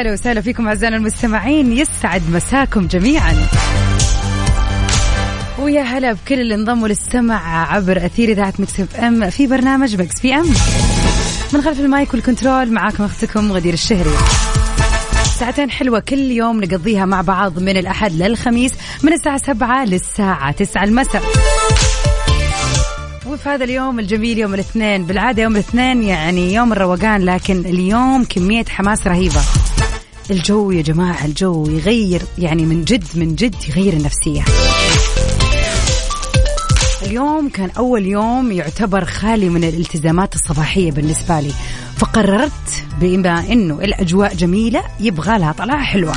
هلا وسهلا فيكم أعزائنا المستمعين. يسعد مساكم جميعا. ويا هلا بكل اللي انضموا للسمع عبر أثير إذاعة Mix FM في برنامج Mix PM. من خلف ال mic وال control معاكم أختكم غدير الشهري. ساعتين حلوة كل يوم نقضيها مع بعض من الأحد للخميس من الساعة سبعة للساعة تسعة المساء. وفي هذا اليوم الجميل يوم الاثنين بالعادة يوم الاثنين يعني يوم الروقان لكن اليوم كمية حماس رهيبة. الجو يا جماعة الجو يغير يعني من جد من جد يغير النفسية. اليوم كان أول يوم يعتبر خالي من الالتزامات الصباحية بالنسبة لي. فقررت بما أنه الأجواء جميلة يبغى لها طلعة حلوة.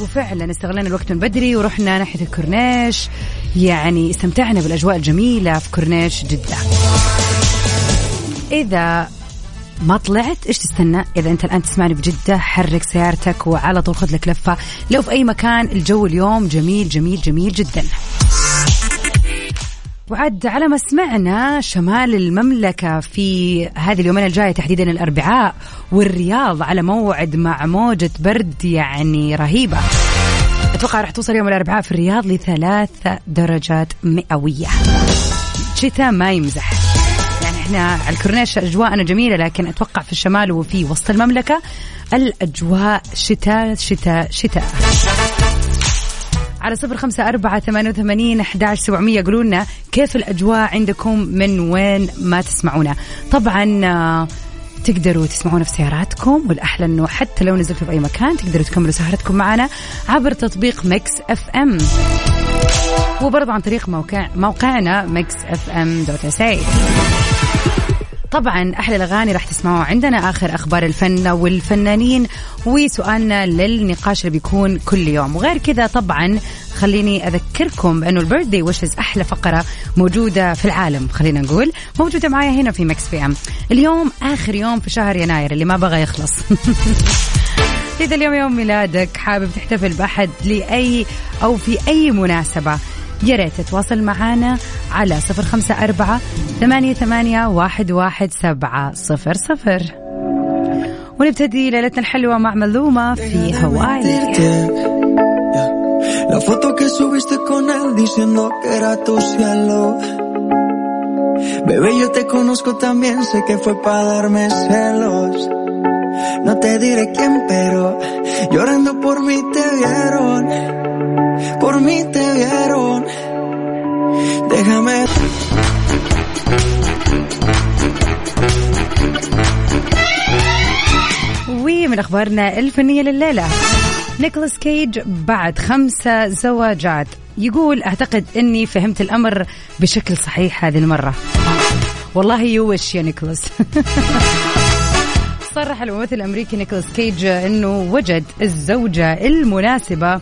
وفعلا استغلينا الوقت من بدري ورحنا ناحية الكورنيش يعني استمتعنا بالأجواء الجميلة في كورنيش جدة. إذا ما طلعت إيش تستنى؟ إذا أنت الآن تسمعني بجدة حرك سيارتك وعلى طول خذ لك لفة. لو في أي مكان الجو اليوم جميل جميل جميل جدا. وعد على ما سمعنا شمال المملكة في هذه اليومين الجاية تحديدا الأربعاء والرياض على موعد مع موجة برد يعني رهيبة. أتوقع راح توصل يوم الأربعاء في الرياض لثلاث درجات مئوية. شتاء ما يمزح. إحنا على الكورنيش أجواءنا جميلة لكن أتوقع في الشمال وفي وسط المملكة الأجواء شتاء شتاء شتاء. على صفر خمسة أربعة ثمانية وثمانين أحداش سبعمية قولوا لنا كيف الأجواء عندكم من وين ما تسمعونا. طبعا آه، تقدروا تسمعونا في سياراتكم والأحلى أنه حتى لو نزلتوا في أي مكان تقدروا تكملوا سهرتكم معنا عبر تطبيق Mix FM. وبرضه عن طريق موقع موقعنا Mix FM dot SA طبعا أحلى الأغاني راح تسمعوها عندنا آخر أخبار الفن والفنانين وسؤالنا للنقاش اللي بيكون كل يوم. وغير كذا طبعا خليني أذكركم بانه ال birthday wishes أحلى فقرة موجودة في العالم خلينا نقول موجودة معايا هنا في Mix PM. اليوم آخر يوم في شهر يناير اللي ما بغى يخلص. إذا اليوم يوم ميلادك حابب تحتفل بأحد لأي أو في أي مناسبة يا ريت تتواصل معنا على صفر خمسة أربعة ثمانية, ثمانية واحد, واحد سبعة صفر صفر ونبتدي ليلتنا الحلوة مع ملومة في هواي La foto que subiste con él diciendo que era tu cielo. Bebé, yo te conozco también, sé que fue para darme celos. No te diré quién, pero llorando por mí te vieron. Por mí te vieron. Déjame. ومن أخبارنا الفنية لليلة. نيكولاس كيج بعد خمسة زواجات. يقول أعتقد أني فهمت الأمر بشكل صحيح هذه المرة. والله يوش يا نيكولاس. صرح الممثل الأمريكي نيكولاس كيج أنه وجد الزوجة المناسبة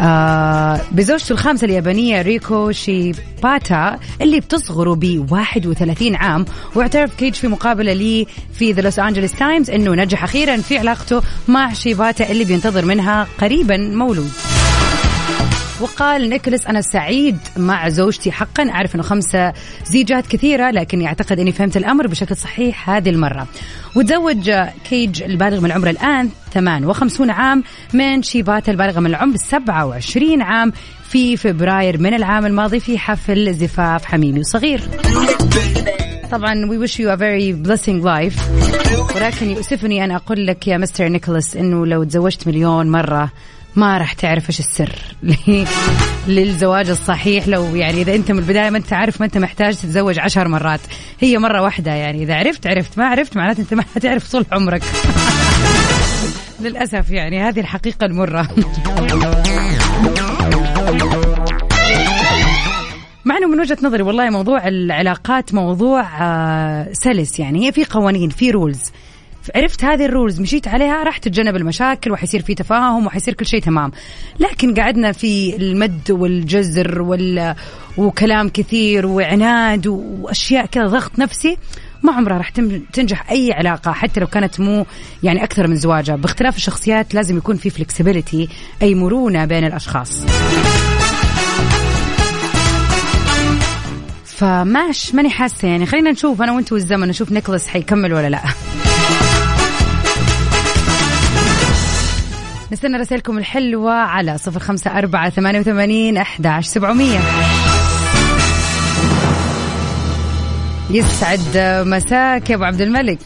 آه بزوجته الخامسة اليابانية ريكو شيباتا اللي بتصغره ب 31 عام واعترف كيج في مقابلة لي في The Los Angeles Times أنه نجح أخيرا في علاقته مع شيباتا اللي بينتظر منها قريبا مولود. وقال نيكولاس أنا سعيد مع زوجتي حقا أعرف أنه خمسة زيجات كثيرة لكني أعتقد أني فهمت الأمر بشكل صحيح هذه المرة. وتزوج كيج البالغ من العمر الآن 58 عام من شيباتا البالغة من العمر 27 عام في فبراير من العام الماضي في حفل زفاف حميمي وصغير. طبعا we wish you a very blessing life. ولكن يؤسفني أن أقول لك يا مستر نيكولاس أنه لو تزوجت مليون مرة ما راح تعرف إيش السر. للزواج الصحيح لو يعني إذا أنت من البداية ما أنت عارف ما أنت محتاج تتزوج عشر مرات. هي مرة واحدة يعني. إذا عرفت عرفت. ما عرفت معناته أنت ما حتعرف طول عمرك. للأسف يعني هذه الحقيقة المرة. مع إنه من وجهة نظري والله موضوع العلاقات موضوع آه، سلس يعني. هي في قوانين في رولز عرفت هذه ال rules مشيت عليها راح تتجنب المشاكل وحيصير في تفاهم وحيصير كل شيء تمام. لكن قعدنا في المد والجزر وال... وكلام كثير وعناد وأشياء كذا ضغط نفسي ما عمرها راح تنجح أي علاقة حتى لو كانت مو يعني أكثر من زواجه باختلاف الشخصيات لازم يكون في flexibility أي مرونة بين الأشخاص. فماش ماني حاسة يعني. خلينا نشوف أنا وأنت والزمن نشوف نيكولاس حيكمل ولا لا. نستنى رسائلكم الحلوة على صفر خمسة أربعة ثمانية وثمانين أحداش سبعمية. يسعد مساك يا أبو عبد الملك.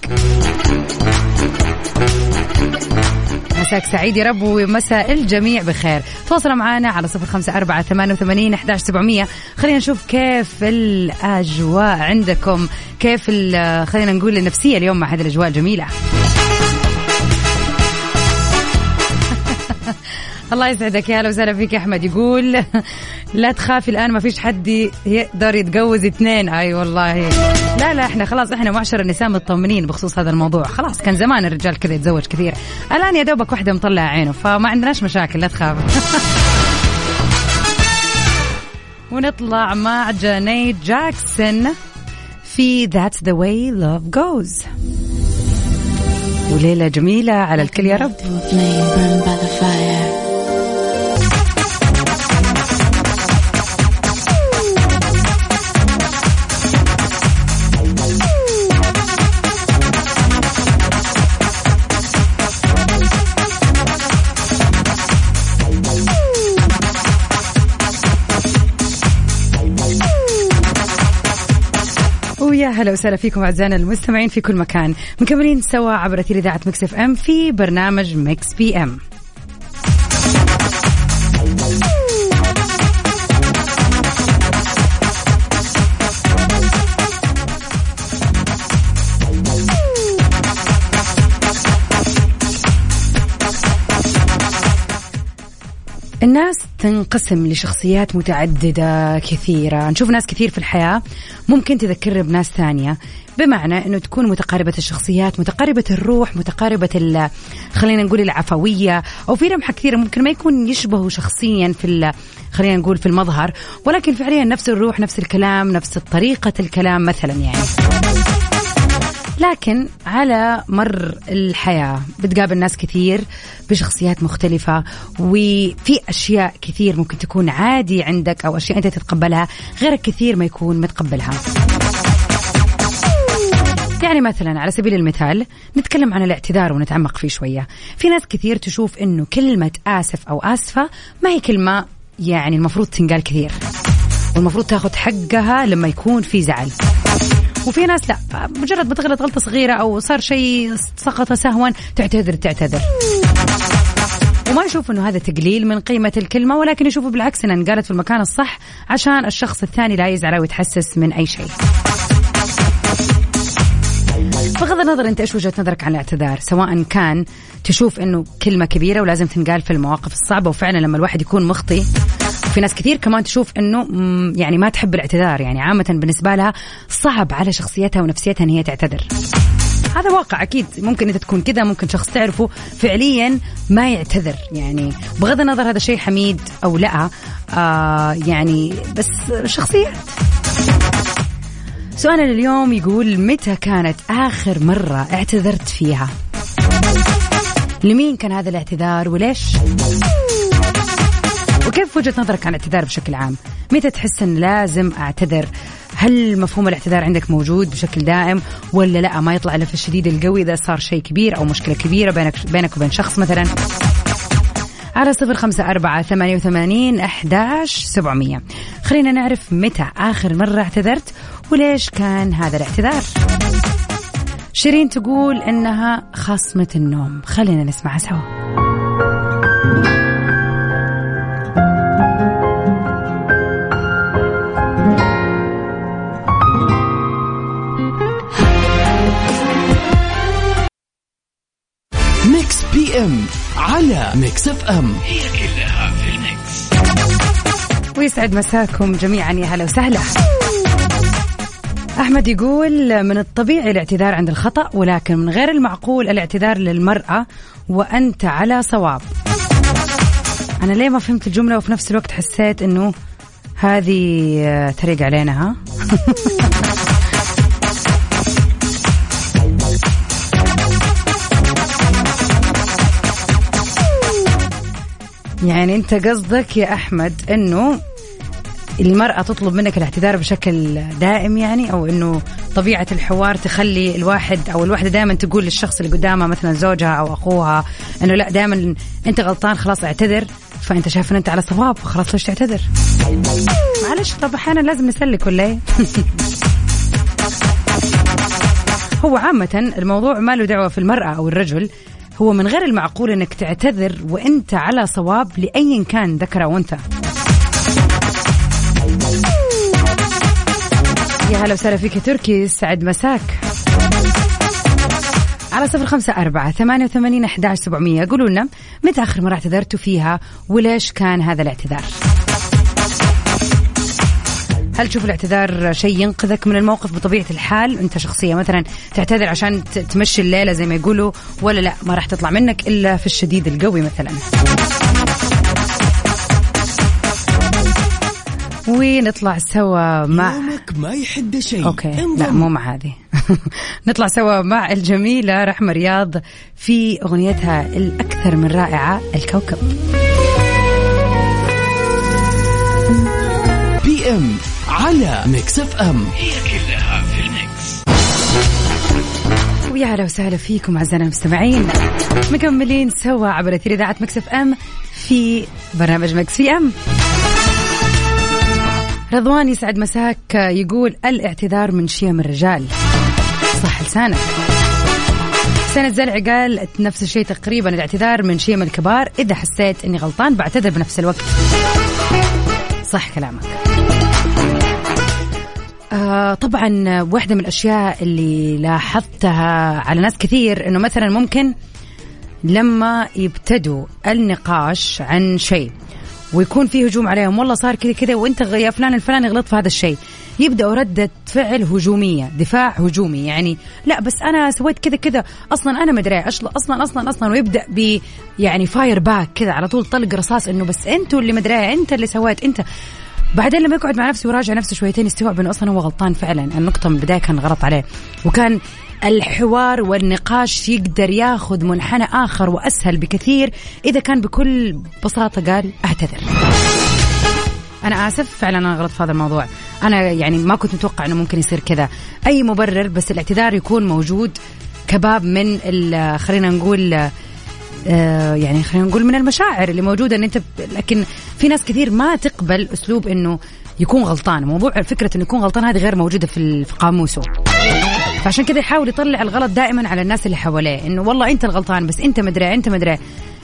مساك سعيد يا رب ومساء الجميع بخير. تواصلوا معنا على صفر خمسة أربعة ثمانية وثمانين أحداش سبعمية. خلينا نشوف كيف الأجواء عندكم كيف خلينا نقول النفسية اليوم مع هذه الأجواء الجميلة. الله يسعدك يا أهلا وسهلا فيك يا أحمد. يقول لا تخافي الآن ما فيش حد يقدر يتجوز اثنين. أي والله. لا لا إحنا خلاص إحنا معشر النساء مطمنين بخصوص هذا الموضوع. خلاص كان زمان الرجال كذا يتزوج كثير. الآن يا دوبك واحدة مطلع عينه فما عندناش مشاكل لا تخاف. ونطلع مع جانيت جاكسون في That's the way love goes. وليلة جميلة على الكل يا رب. هلا وسهلا فيكم أعزائنا المستمعين في كل مكان. مكملين سوا عبر إذاعة Mix FM في برنامج Mix PM. الناس تنقسم لشخصيات متعددة كثيرة. نشوف ناس كثير في الحياة. ممكن تذكرنا بناس ثانية. بمعنى أنه تكون متقاربة الشخصيات متقاربة الروح متقاربة خلينا نقول العفوية. أو في لمحة كثيرة ممكن ما يكون يشبهوا شخصيا في خلينا نقول في المظهر. ولكن فعليا نفس الروح نفس الكلام نفس طريقة الكلام مثلا يعني. لكن على مر الحياة بتقابل ناس كثير بشخصيات مختلفة وفي أشياء كثير ممكن تكون عادي عندك أو أشياء أنت تتقبلها غيرك كثير ما يكون متقبلها. يعني مثلا على سبيل المثال نتكلم عن الاعتذار ونتعمق فيه شوية. في ناس كثير تشوف أنه كلمة آسف أو آسفة ما هي كلمة يعني المفروض تنقال كثير والمفروض تاخذ حقها لما يكون في زعل. وفي ناس لا مجرد بتغلط غلطة صغيرة أو صار شيء سقط سهوا تعتذر تعتذر. وما يشوف إنه هذا تقليل من قيمة الكلمة ولكن يشوفه بالعكس إنها انقالت في المكان الصح عشان الشخص الثاني لا يزعل أو يتحسس من أي شيء. بغض النظر أنت إيش وجهة نظرك عن الاعتذار سواء كان تشوف إنه كلمة كبيرة ولازم تنقال في المواقف الصعبة وفعلا لما الواحد يكون مخطي في ناس كثير كمان تشوف إنه يعني ما تحب الاعتذار يعني عامة بالنسبة لها صعب على شخصيتها ونفسيتها إن هي تعتذر. هذا واقع أكيد ممكن انت تكون كذا ممكن شخص تعرفه فعليا ما يعتذر يعني بغض النظر هذا شيء حميد أو لا آه يعني بس شخصيات. سؤالنا لليوم يقول متى كانت آخر مرة اعتذرت فيها؟ لمين كان هذا الاعتذار وليش؟ وكيف وجهة نظرك عن الاعتذار بشكل عام؟ متى تحس أن لازم أعتذر؟ هل مفهوم الاعتذار عندك موجود بشكل دائم ولا لا؟ ما يطلع إلا في الشديد القوي إذا صار شيء كبير أو مشكلة كبيرة بينك بينك وبين شخص مثلا. على صفر خمسة أربعة ثمانية وثمانين أحداش سبعمية. خلينا نعرف متى آخر مرة اعتذرت وليش كان هذا الاعتذار. شيرين تقول إنها خصمة النوم. خلينا نسمعها سوا. M على Mix FM. هي كلها ويسعد مساكم جميعا. يا هلا وسهلا. أحمد يقول من الطبيعي الاعتذار عند الخطأ ولكن من غير المعقول الاعتذار للمرأة وأنت على صواب. أنا ليه ما فهمت الجملة وفي نفس الوقت حسيت أنه هذه آه، طريق علينا ها؟ يعني انت قصدك يا أحمد إنه المرأة تطلب منك الاعتذار بشكل دائم يعني أو إنه طبيعة الحوار تخلي الواحد أو الواحدة دائما تقول للشخص اللي قدامها مثلا زوجها أو أخوها إنه لا دائما أنت غلطان خلاص اعتذر فأنت شايف ان أنت على صواب خلاص ليش تعتذر؟ معلش طب أحيانا لازم نسلك ولا إيه؟ هو عامة الموضوع ما له دعوة في المرأة أو الرجل هو من غير المعقول إنك تعتذر وإنت على صواب لايا كان ذكر أو أنثى. يا هلا وسهلا فيك تركي سعد مساك. على صفر خمسة أربعة ثمانية وثمانين أحداش سبعمية. قولوا لنا متى آخر مرة اعتذرتوا فيها؟ وليش كان هذا الاعتذار؟ هل تشوف الاعتذار شيء ينقذك من الموقف بطبيعة الحال؟ أنت شخصية مثلا تعتذر عشان تمشي الليلة زي ما يقولوا ولا لا؟ ما راح تطلع منك إلا في الشديد القوي مثلا. ونطلع سوا مع يومك ما يحد شيء. okay. لا مو مع هذه. نطلع سوا مع الجميلة رحمة رياض في أغنيتها الأكثر من رائعة الكوكب. PM على Mix FM. هي كلها في ال mix. ويا هلا وسهلا فيكم أعزائنا المستمعين. مكملين سوا عبر أثير إذاعة Mix FM في برنامج Mix PM. رضوان يسعد مساك يقول الاعتذار من شيم الرجال. صح لسانك. سنة زلع قال نفس الشيء تقريبا الاعتذار من شيم الكبار. إذا حسيت إني غلطان بعتذر بنفس الوقت. صح كلامك. آه طبعا واحدة من الأشياء اللي لاحظتها على ناس كثير إنه مثلا ممكن لما يبتدوا النقاش عن شيء ويكون في هجوم عليهم والله صار كذا كذا وإنت يا فلان الفلاني غلط في هذا الشيء يبداوا ردة فعل هجومية دفاع هجومي يعني لا بس أنا سويت كذا كذا أصلا أنا مدري أصلا أصلا أصلا أصلا ويبدأ ب يعني fire back كذا على طول طلق رصاص إنه بس أنتوا اللي مدري أنت اللي سويت أنت بعدين لما يقعد مع نفسه ويراجع نفسه شويتين يستوعب إنه أصلا هو غلطان فعلا. النقطة من البداية كان غلط عليه. وكان الحوار والنقاش يقدر ياخذ منحنى آخر وأسهل بكثير. إذا كان بكل بساطة قال أعتذر. أنا آسف. فعلا أنا غلط في هذا الموضوع. أنا يعني ما كنت متوقع إنه ممكن يصير كذا. أي مبرر بس الاعتذار يكون موجود كباب من خلينا نقول آه يعني خلينا نقول من المشاعر اللي موجودة. إن انت لكن في ناس كثير ما تقبل أسلوب إنه يكون غلطان. موضوع فكرة إنه يكون غلطان هذه غير موجودة في قاموسه. فعشان كذا يحاول يطلع الغلط دائما على الناس اللي حواليه. إنه والله أنت الغلطان بس أنت مدري أنت مدري.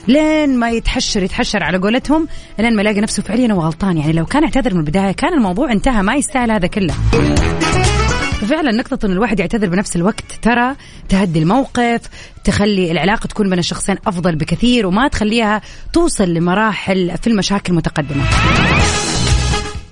لين ما يتحشر يتحشر على قولتهم لين ما يلاقي نفسه فعليا هو غلطان. يعني لو كان اعتذر من البداية كان الموضوع انتهى ما يستاهل هذا كله. فعلا نقطة أن الواحد يعتذر بنفس الوقت ترى تهدي الموقف تخلي العلاقة تكون بين الشخصين أفضل بكثير وما تخليها توصل لمراحل في المشاكل المتقدمة.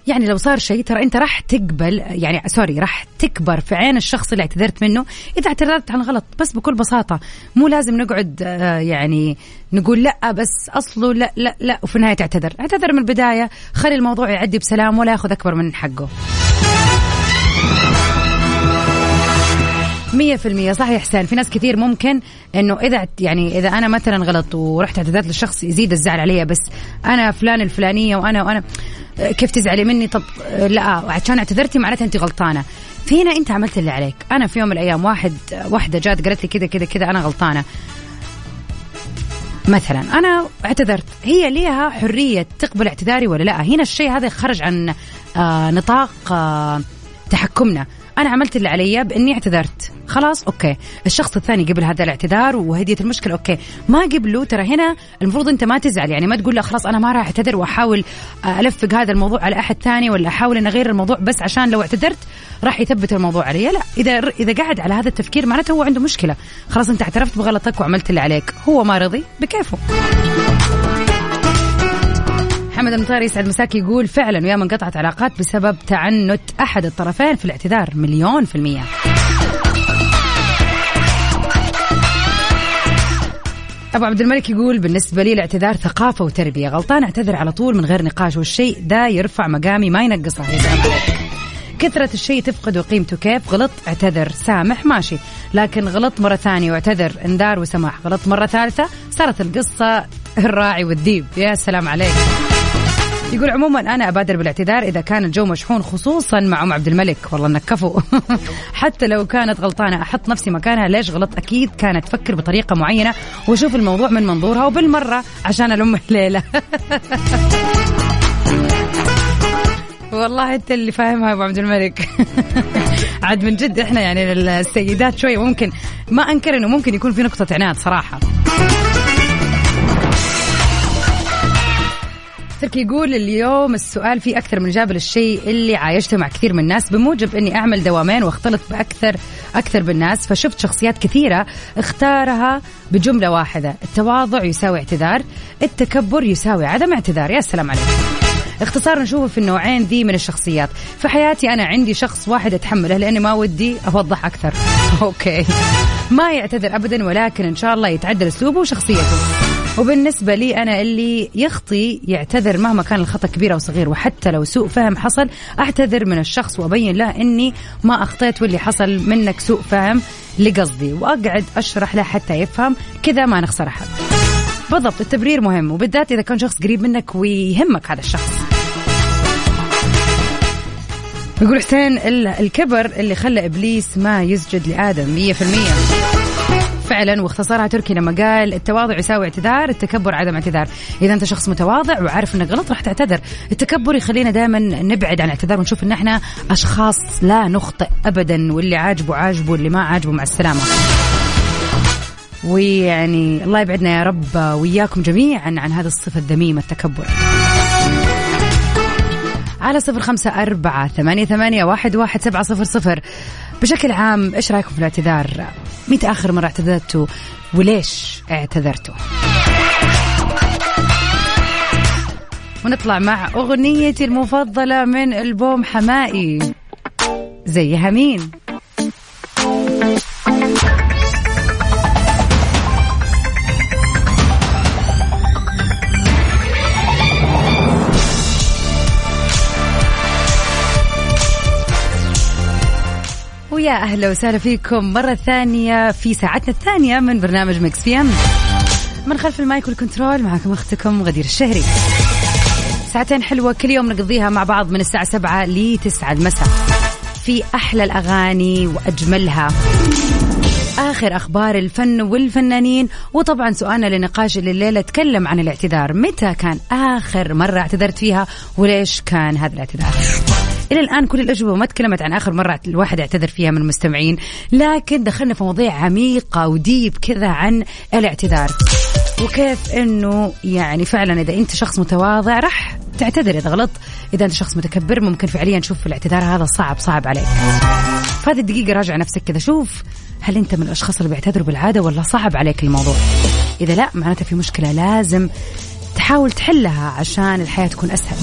يعني لو صار شيء ترى أنت راح تقبل يعني سوري راح تكبر في عين الشخص اللي اعتذرت منه إذا اعتذرت عن غلط بس بكل بساطة. مو لازم نقعد آه، يعني نقول لأ بس اصله لأ لأ لأ وفي النهاية تعتذر. اعتذر من البداية خلي الموضوع يعدي بسلام ولا ياخذ أكبر من حقه. مية في المية. صح يا حسين في ناس كثير ممكن إنه إذا يعني إذا أنا مثلا غلط ورحت اعتذرت للشخص يزيد الزعل علي بس أنا فلان الفلانية وأنا وأنا كيف تزعلي مني؟ طب لا عشان اعتذرتي معناتها انت غلطانة. في هنا أنت عملت اللي عليك. أنا في يوم من الأيام واحد واحدة جات قالت لي كذا كذا كذا أنا غلطانة. مثلا أنا اعتذرت. هي ليها حرية تقبل اعتذاري ولا لا؟ هنا الشيء هذا خرج عن آه نطاق آه تحكمنا. أنا عملت اللي علي بإني اعتذرت. خلاص okay. الشخص الثاني قبل هذا الاعتذار وهديت المشكلة okay. ما قبله ترى هنا المفروض أنت ما تزعل. يعني ما تقول لا خلاص أنا ما راح أعتذر وأحاول ألفق هذا الموضوع على أحد ثاني ولا أحاول ان أغير الموضوع بس عشان لو اعتذرت راح يثبت الموضوع علي. لا إذا إذا قاعد على هذا التفكير معناته هو عنده مشكلة. خلاص أنت اعترفت بغلطك وعملت اللي عليك. هو ما رضي بكيفه. محمد المطاري يسعد مساك يقول فعلا ويا من قطعت علاقات بسبب تعنت أحد الطرفين في الاعتذار مليون في المية. أبو عبد الملك يقول بالنسبة لي الاعتذار ثقافة وتربية غلطان اعتذر على طول من غير نقاش والشيء ده يرفع مقامي ما ينقصه. كثرة الشيء تفقد قيمته كيف؟ غلط اعتذر سامح ماشي. لكن غلط مرة ثانية واعتذر انذار وسماح. غلط مرة ثالثة صارت القصة الراعي والذيب يا سلام عليك. يقول عموما أنا أبادر بالاعتذار إذا كان الجو مشحون خصوصا مع أم عبد الملك. والله إنك كفو. حتى لو كانت غلطانة أحط نفسي مكانها. ليش غلط أكيد كانت تفكر بطريقة معينة. واشوف الموضوع من منظورها وبالمرة عشان الام الليلة. والله أنت اللي فاهمها يا أبو عبد الملك. عاد من جد إحنا يعني السيدات شوي ممكن. ما أنكر إنه ممكن يكون في نقطة عناد صراحة. تركي يقول اليوم السؤال فيه أكثر من إجابة للشيء اللي عايشته مع كثير من الناس بموجب إني أعمل دوامين واختلط بأكثر أكثر بالناس فشفت شخصيات كثيرة اختارها بجملة واحدة التواضع يساوي اعتذار التكبر يساوي عدم اعتذار. يا سلام عليك اختصار نشوفه في النوعين ذي من الشخصيات. في حياتي أنا عندي شخص واحد أتحمله لأني ما ودي أوضح أكثر. أوكي. ما يعتذر أبدا ولكن إن شاء الله يتعدل أسلوبه وشخصيته. وبالنسبة لي أنا اللي يخطي يعتذر مهما كان الخطأ كبير أو صغير وحتى لو سوء فهم حصل أعتذر من الشخص وأبين له إني ما أخطيت واللي حصل منك سوء فهم لقصدي. وأقعد أشرح له حتى يفهم كذا ما نخسر أحد بالضبط التبرير مهم وبالذات إذا كان شخص قريب منك ويهمك هذا الشخص. يقول حسين الكبر اللي خلى إبليس ما يسجد في المية. فعلا واختصرها تركي لما قال التواضع يساوي اعتذار التكبر عدم اعتذار. إذا أنت شخص متواضع وعارف إنك غلط راح تعتذر. التكبر يخلينا دائما نبعد عن الاعتذار ونشوف إن إحنا أشخاص لا نخطئ ابدا واللي عاجبه عاجبه واللي ما عاجبه مع السلامة. ويعني الله يبعدنا يا رب وياكم جميعا عن هذه الصفة الذميمة التكبر. على صفر خمسة أربعة ثمانية, ثمانية واحد, واحد سبعة صفر صفر. بشكل عام إيش رأيكم في الاعتذار؟ متى آخر مرة اعتذرتوا؟ وليش اعتذرتوا؟ ونطلع مع أغنيتي المفضلة من ألبوم حمائي. زيها مين؟ أهلا وسهلا فيكم مرة ثانية في ساعتنا الثانية من برنامج Mix PM. من خلف ال mic وال control معكم أختكم غدير الشهري. ساعتين حلوة كل يوم نقضيها مع بعض من الساعة 7 ل 9 المساء. في أحلى الأغاني وأجملها. آخر أخبار الفن والفنانين وطبعا سؤالنا لنقاش الليلة تكلم عن الاعتذار. متى كان آخر مرة اعتذرت فيها؟ وليش كان هذا الاعتذار؟ إلى الآن كل الأجوبة ما تكلمت عن آخر مرة الواحد اعتذر فيها من المستمعين لكن دخلنا في مواضيع عميقة وديب كذا عن الاعتذار. وكيف إنه يعني فعلا إذا أنت شخص متواضع راح تعتذر إذا غلط. إذا أنت شخص متكبر ممكن فعليا تشوف الاعتذار هذا صعب صعب عليك. فهذه الدقيقة راجع نفسك كذا شوف هل أنت من الأشخاص اللي بيعتذروا بالعادة ولا صعب عليك الموضوع؟ إذا لا معناته في مشكلة لازم تحاول تحلها عشان الحياة تكون أسهل.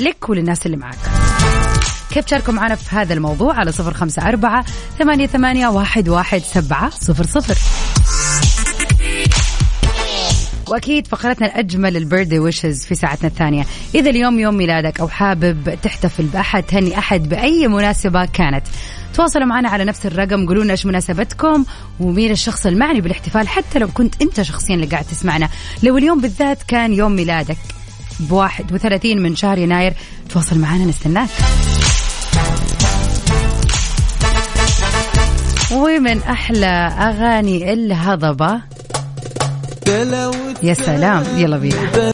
لك وللناس اللي معك كيف تشاركوا معنا في هذا الموضوع على صفر خمسة أربعة ثمانية, ثمانية واحد, واحد سبعة صفر صفر. وأكيد فقرتنا الأجمل البيرثدي ويشز في ساعتنا الثانية. إذا اليوم يوم ميلادك أو حابب تحتفل بأحد تهني أحد بأي مناسبة كانت تواصلوا معنا على نفس الرقم قولوا لنا إيش مناسبتكم ومين الشخص المعني بالاحتفال حتى لو كنت أنت شخصيا اللي قاعد تسمعنا. لو اليوم بالذات كان يوم ميلادك بواحد وثلاثين من شهر يناير. تواصل معنا نستناك. ومن أحلى أغاني الهضبة. يا سلام يلا بينا.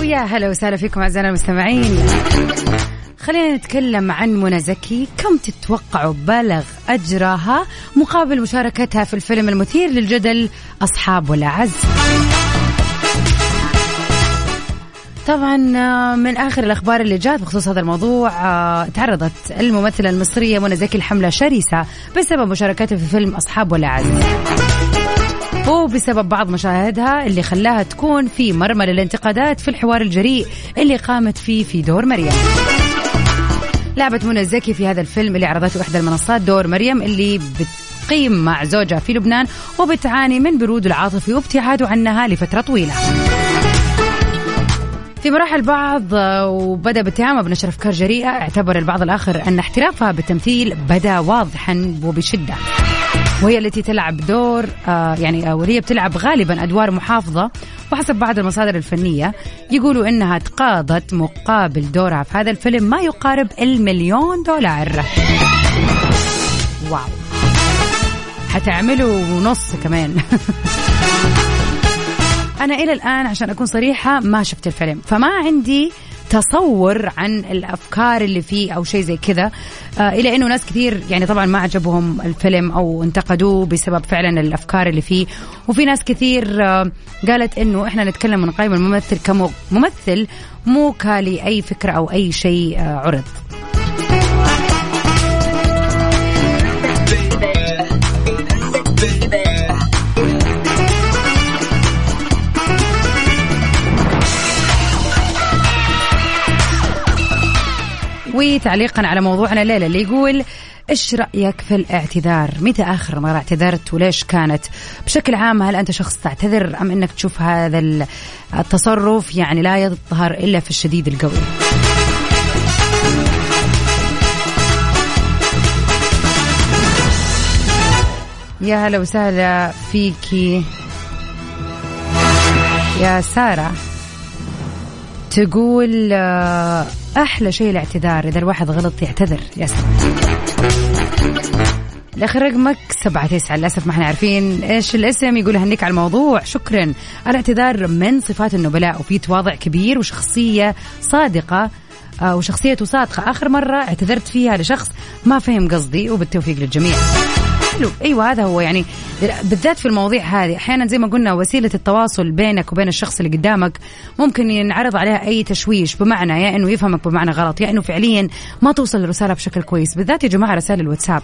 ويا هلا وسهلا فيكم أعزائنا المستمعين. خلينا نتكلم عن منى زكي. كم تتوقعوا بلغ أجرها مقابل مشاركتها في الفيلم المثير للجدل أصحاب ولا عز طبعا آه، من آخر الأخبار اللي جات بخصوص هذا الموضوع آه، تعرضت الممثلة المصرية منى زكي لحمله شرسة بسبب مشاركتها في فيلم أصحاب ولا عز وبسبب بعض مشاهدها اللي خلاها تكون في مرمى للانتقادات في الحوار الجريء اللي قامت فيه في دور مريم. لعبت منى الزكي في هذا الفيلم اللي عرضته إحدى المنصات دور مريم اللي بتقيم مع زوجها في لبنان وبتعاني من برود العاطفي وابتعاده عنها لفترة طويلة. في مراحل بعض وبدأ باتهامها بنشر افكار جريئه اعتبر البعض الآخر أن احترافها بالتمثيل بدا واضحا وبشدة. وهي التي تلعب دور آه يعني آه وهي بتلعب غالبا أدوار محافظة. وحسب بعض المصادر الفنية يقولوا إنها تقاضت مقابل دورها في هذا الفيلم ما يقارب المليون دولار. واو. حتعملوا نص كمان. أنا إلى الآن عشان أكون صريحة ما شفت الفيلم فما عندي تصور عن الأفكار اللي فيه أو شيء زي كذا آه إلى إنه ناس كثير يعني طبعا ما عجبهم الفيلم أو انتقدوه بسبب فعلا الأفكار اللي فيه. وفي ناس كثير آه قالت إنه إحنا نتكلم ونقيم الممثل كممثل مو كالي أي فكرة أو أي شيء آه عرض. وتعليقا على موضوعنا الليلة اللي يقول إيش رأيك في الاعتذار؟ متى آخر مرة اعتذرت وليش كانت؟ بشكل عام هل أنت شخص تعتذر أم إنك تشوف هذا التصرف يعني لا يظهر إلا في الشديد القوي؟ يا هلا وسهلا فيكي يا سارة تقول آه، أحلى شيء الاعتذار إذا الواحد غلط يعتذر يا سلام. الآخر رقمك سبعة تسعة للأسف ما إحنا عارفين إيش الاسم يقول هنيك على الموضوع. شكرا. الاعتذار من صفات النبلاء وفي تواضع كبير وشخصية صادقة آه، وشخصيته صادقة. آخر مرة اعتذرت فيها لشخص ما فهم قصدي وبالتوفيق للجميع. حلو. أيوه هذا هو يعني بالذات في المواضيع هذه. أحيانا زي ما قلنا وسيلة التواصل بينك وبين الشخص اللي قدامك ممكن ينعرض عليها أي تشويش بمعنى يا إنه يفهمك بمعنى غلط يا إنه فعليا ما توصل الرسالة بشكل كويس. بالذات يا جماعة رسائل الواتساب.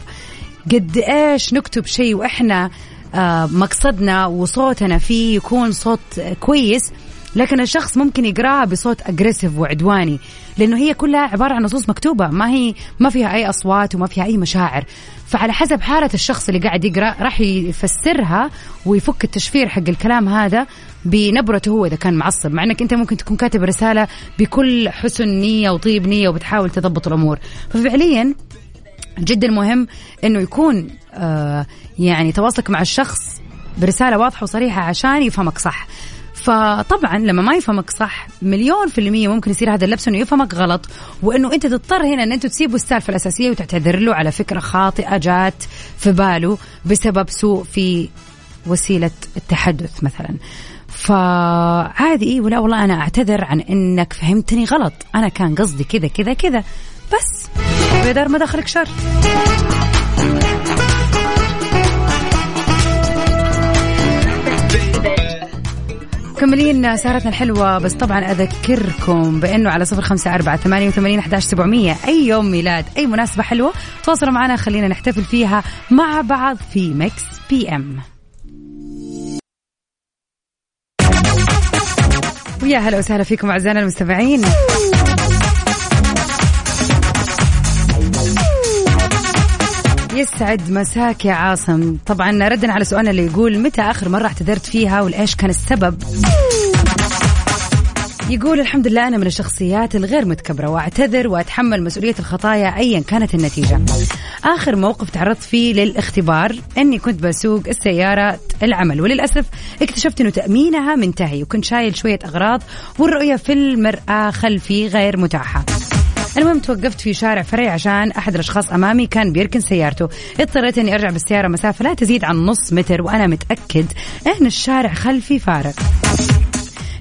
قد إيش نكتب شيء وإحنا آه مقصدنا وصوتنا فيه يكون صوت كويس؟ لكن الشخص ممكن يقراها بصوت اجريسيف وعدواني لأنه هي كلها عبارة عن نصوص مكتوبة ما هي ما فيها أي أصوات وما فيها أي مشاعر. فعلى حسب حالة الشخص اللي قاعد يقرأ راح يفسرها ويفك التشفير حق الكلام هذا بنبرته هو إذا كان معصب. مع إنك أنت ممكن تكون كاتب رسالة بكل حسن نية وطيب نية وبتحاول تضبط الأمور. ففعليا جدا مهم إنه يكون آه يعني تواصلك مع الشخص برسالة واضحة وصريحة عشان يفهمك صح. فطبعا لما ما يفهمك صح مليون في المية ممكن يصير هذا اللبس إنه يفهمك غلط وإنه أنت تضطر هنا إن أنتوا تسيبوا السالفة الأساسية وتعتذر له على فكرة خاطئة جات في باله بسبب سوء في وسيلة التحدث مثلا. فعادي إيه ولا والله أنا أعتذر عن إنك فهمتني غلط. أنا كان قصدي كذا كذا كذا. بس. بدار ما دخلك شر. مكملين سهرتنا الحلوة بس طبعا أذكركم بأنه على صفر خمسة أربعة ثمانية وثمانين أحداش سبعمية. أي يوم ميلاد أي مناسبة حلوة تواصلوا معنا خلينا نحتفل فيها مع بعض في Mix PM. ويا هلا وسهلا فيكم أعزائنا المستمعين. يسعد مساك يا عاصم. طبعا ردا على سؤالنا اللي يقول متى آخر مرة اعتذرت فيها والإيش كان السبب؟ يقول الحمد لله أنا من الشخصيات الغير متكبرة وأعتذر وأتحمل مسؤولية الخطايا أيا كانت النتيجة. آخر موقف تعرضت فيه للاختبار أني كنت بسوق السيارة العمل وللأسف اكتشفت أنه تأمينها منتهي وكنت شايل شوية أغراض والرؤية في المرآة خلفي غير متاحة. المهم توقفت في شارع فرعي عشان أحد الأشخاص أمامي كان بيركن سيارته. اضطريت إني أرجع بالسيارة مسافة لا تزيد عن نص متر وأنا متأكد إن الشارع خلفي فارغ.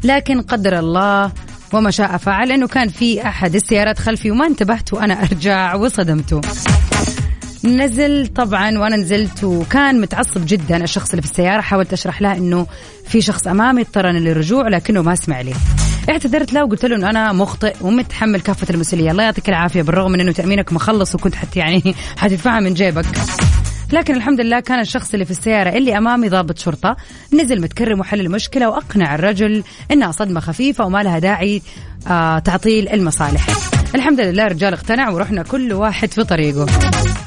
لكن قدر الله وما شاء فعل إنه كان في أحد السيارات خلفي وما انتبهت وأنا أرجع وصدمته نزل طبعا وأنا نزلت وكان متعصب جدا الشخص اللي في السيارة. حاولت أشرح له إنه في شخص أمامي اضطرني للرجوع لكنه ما سمع لي. اعتذرت له وقلت له إنه أنا مخطئ ومتحمل كافة المسؤولية. الله يعطيك العافية بالرغم من إنه تأمينك مخلص وكنت حتى يعني حتدفعها من جيبك. لكن الحمد لله كان الشخص اللي في السيارة اللي أمامي ضابط شرطة نزل متكرم وحل المشكلة وأقنع الرجل إنها صدمة خفيفة وما لها داعي آه تعطيل المصالح. الحمد لله الرجال اقتنع ورحنا كل واحد في طريقه.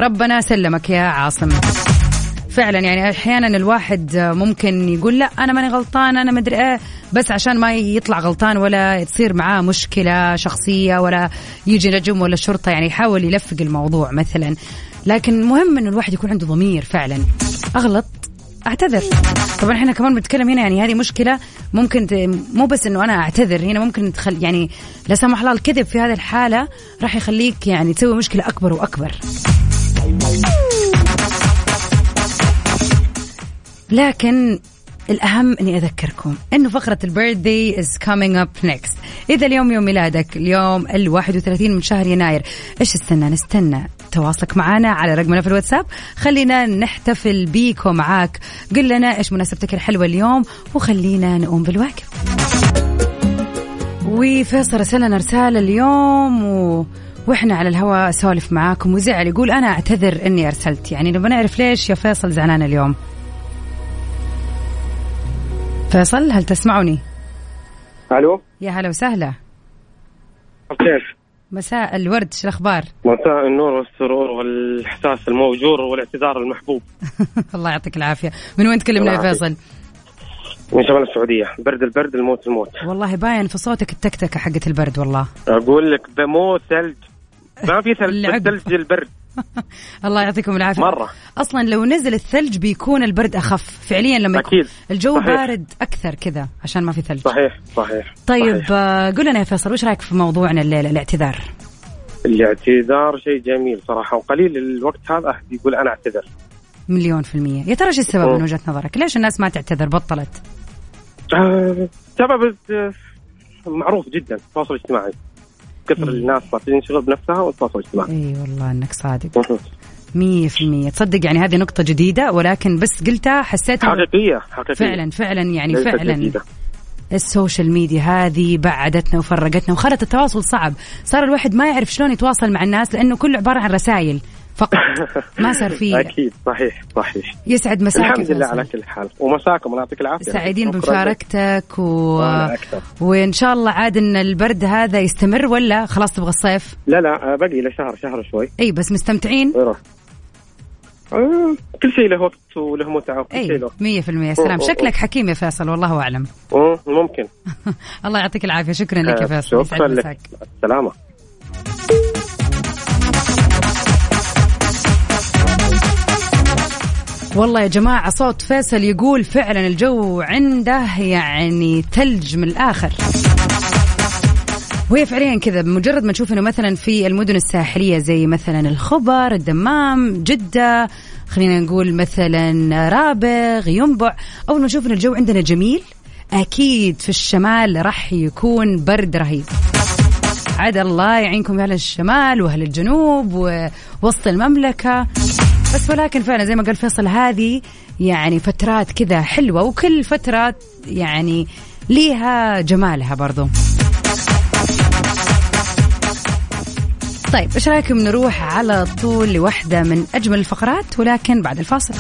ربنا سلمك يا عاصم. فعلا يعني أحيانا الواحد ممكن يقول لا أنا ماني غلطان أنا مدري إيه بس عشان ما يطلع غلطان ولا تصير معاه مشكلة شخصية ولا يجي نجم ولا الشرطه يعني يحاول يلفق الموضوع مثلا. لكن مهم إنه الواحد يكون عنده ضمير فعلا. أغلط أعتذر. طبعا إحنا كمان بنتكلم هنا يعني هذه مشكلة ممكن. مو بس إنه أنا أعتذر هنا ممكن تخل يعني لا سمح الله الكذب في هذه الحالة راح يخليك يعني تسوي مشكلة أكبر وأكبر. لكن الأهم أني أذكركم أنه فقرة البيرثدي is coming up next. إذا اليوم يوم ميلادك اليوم ال 31 من شهر يناير إيش استنى؟ نستنى تواصلك معنا على رقمنا في الواتساب. خلينا نحتفل بيك ومعاك قل لنا إيش مناسبتك الحلوة اليوم وخلينا نقوم بالواجب وفيصل رسل لنا رسالة اليوم و... وإحنا على الهواء أسولف معاكم. وزعل يقول أنا أعتذر إني أرسلت. يعني نبغى نعرف ليش يا فيصل زعلان اليوم. فيصل هل تسمعني؟ ألو يا هلا وسهلا كيف؟ مساء الورد شو الأخبار؟ مساء النور والسرور والإحساس الموجور والاعتذار المحبوب الله يعطيك العافية، من وين تكلمنا يا فيصل؟ من شمال السعودية برد البرد الموت الموت والله باين في صوتك التكتكة حقت البرد والله أقول لك بموت ثلج ما في ثلج بس ثلج البرد الله يعطيكم العافية. مرة. أصلا لو نزل الثلج بيكون البرد أخف. فعليا لما أكيد. يكون الجو صحيح. بارد أكثر كذا عشان ما في ثلج. صحيح صحيح طيب صحيح. آه، قول لنا يا فيصل وش رأيك في موضوعنا الليلة الاعتذار؟ الاعتذار شيء جميل صراحة وقليل الوقت هذا أحد يقول أنا أعتذر. مليون في المية. يا ترى إيش السبب. من وجهة نظرك؟ ليش الناس ما تعتذر؟ بطلت. آه، سبب آه، معروف جدا التواصل الاجتماعي كثر إيه. الناس ما تنشغل بنفسها والتواصل الاجتماعي. اي والله إنك صادق. مية في المية. تصدق يعني هذه نقطة جديدة ولكن بس قلتها حسيت حقيقية حقيقية. فعلا فعلا يعني فعلا جديدة. ال social media هذه بعدتنا وفرقتنا وخلت التواصل صعب. صار الواحد ما يعرف شلون يتواصل مع الناس لأنه كله عبارة عن رسائل فقط. ما صار في أكيد صحيح صحيح. يسعد مساك الحمد لله. على كل حال. ومساكم الله يعطيك العافية. سعيدين. بمشاركتك و... وإن شاء الله عاد إن البرد هذا يستمر ولا خلاص تبغى الصيف؟ لا لا آه، باقي له شهر شهر شوي إي بس مستمتعين؟ ويروح. آه، كل شيء له وقت وله متعة وكل شيء له. مية في المية. سلام. أوه، شكلك حكيم يا فيصل والله أعلم. مم، ممكن. الله يعطيك العافية. شكرا لك يا آه، فيصل. شكرا لك. السلامة. والله يا جماعة صوت فيصل يقول فعلا الجو عنده يعني ثلج من الآخر وهي فعليا كذا بمجرد ما نشوف إنه مثلا في المدن الساحلية زي مثلا الخبر، الدمام، جدة، خلينا نقول مثلا رابغ، ينبع، أول ما نشوف إن الجو عندنا جميل أكيد في الشمال راح يكون برد رهيب. عاد الله يعينكم يا أهل الشمال وأهل الجنوب ووسط المملكة بس ولكن فعلا زي ما قال فيصل هذه يعني فترات كذا حلوة وكل فتره يعني ليها جمالها برضو. طيب إيش رأيكم نروح على طول لوحدة من أجمل الفقرات ولكن بعد الفاصل.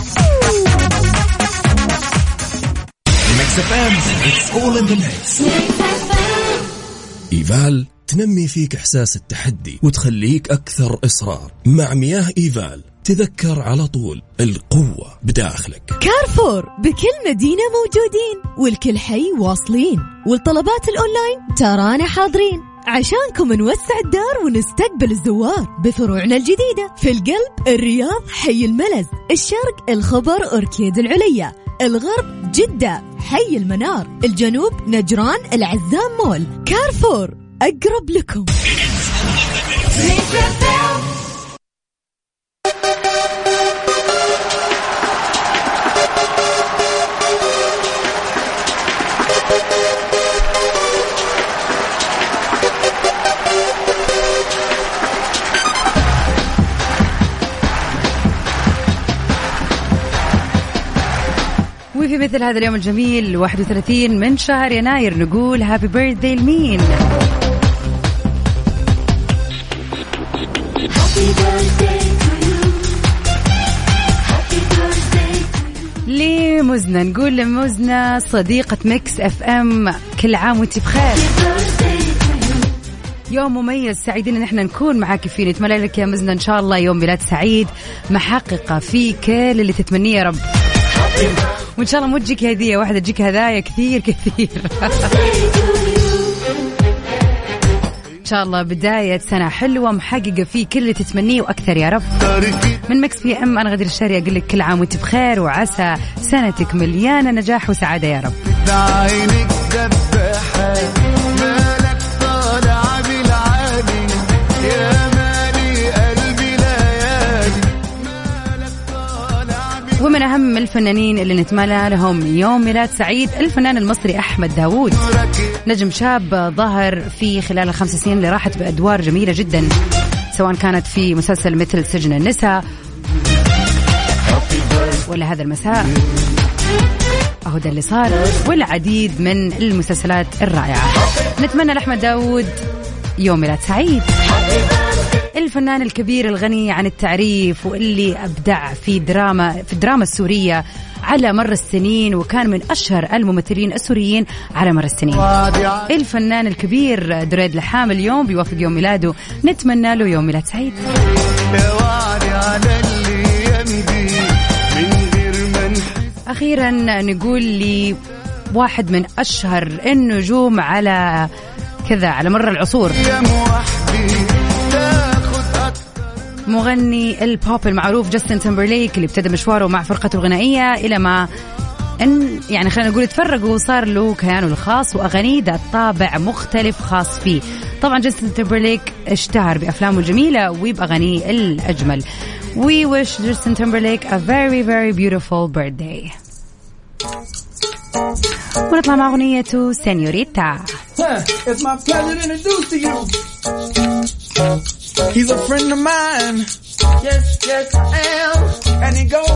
Mix FM it's all in the mix إيفال تنمي فيك إحساس التحدي وتخليك أكثر إصرار مع مياه إيفال. تذكر على طول القوة بداخلك. كارفور بكل مدينة موجودين والكل حي واصلين. والطلبات الأونلاين ترانا حاضرين. عشانكم نوسع الدار ونستقبل الزوار بفروعنا الجديدة. في القلب الرياض حي الملز. الشرق الخبر أوركيد العليا. الغرب جدة حي المنار. الجنوب نجران العزام مول. كارفور أقرب لكم. وفي مثل هذا اليوم الجميل 31 من شهر يناير نقول happy birthday لمين؟ لمزنة نقول لمزنة صديقة Mix FM كل عام وانت بخير. يوم مميز سعيدين إن إحنا نكون معاك فيه. نتمنى لك يا مزنة إن شاء الله يوم ميلاد سعيد محققة في كل اللي تتمنيه يا رب. وان شاء الله مو تجيك هدية واحدة تجيك هدايا كثير كثير. إن شاء الله بداية سنة حلوة محققة فيه كل اللي تتمنيه وأكثر يا رب. من Mix FM أنا غدير الشهري أقول لك كل عام وأنت بخير وعسى سنتك مليانة نجاح وسعادة يا رب. ومن أهم الفنانين اللي نتمنى لهم يوم ميلاد سعيد الفنان المصري أحمد داوود. نجم شاب ظهر في خلال الخمس سنين اللي راحت بأدوار جميلة جدا سواء كانت في مسلسل مثل سجن النساء ولا هذا المساء. أهو ده اللي صار والعديد من المسلسلات الرائعة. نتمنى لأحمد داوود يوم ميلاد سعيد. الفنان الكبير الغني عن التعريف واللي أبدع في دراما في الدراما السورية على مر السنين وكان من أشهر الممثلين السوريين على مر السنين. الفنان الكبير دريد لحام اليوم بيوافق يوم ميلاده. نتمنى له يوم ميلاد سعيد. أخيرا نقول لي واحد من أشهر النجوم على كذا على مر العصور. مغني البوب المعروف جاستن تمبرليك اللي ابتدى مشواره مع فرقته الغنائية إلى ما ان يعني خلينا نقول تفرق وصار له كيانه الخاص وأغانيه ذات طابع مختلف خاص فيه. طبعا جاستن تمبرليك اشتهر بأفلامه الجميلة وبأغانيه الأجمل. We wish Justin Timberlake a very very beautiful birthday. ونطلع مع اغنيته سينيوريتا. He's a friend of mine. Yes, yes, I am. And he goes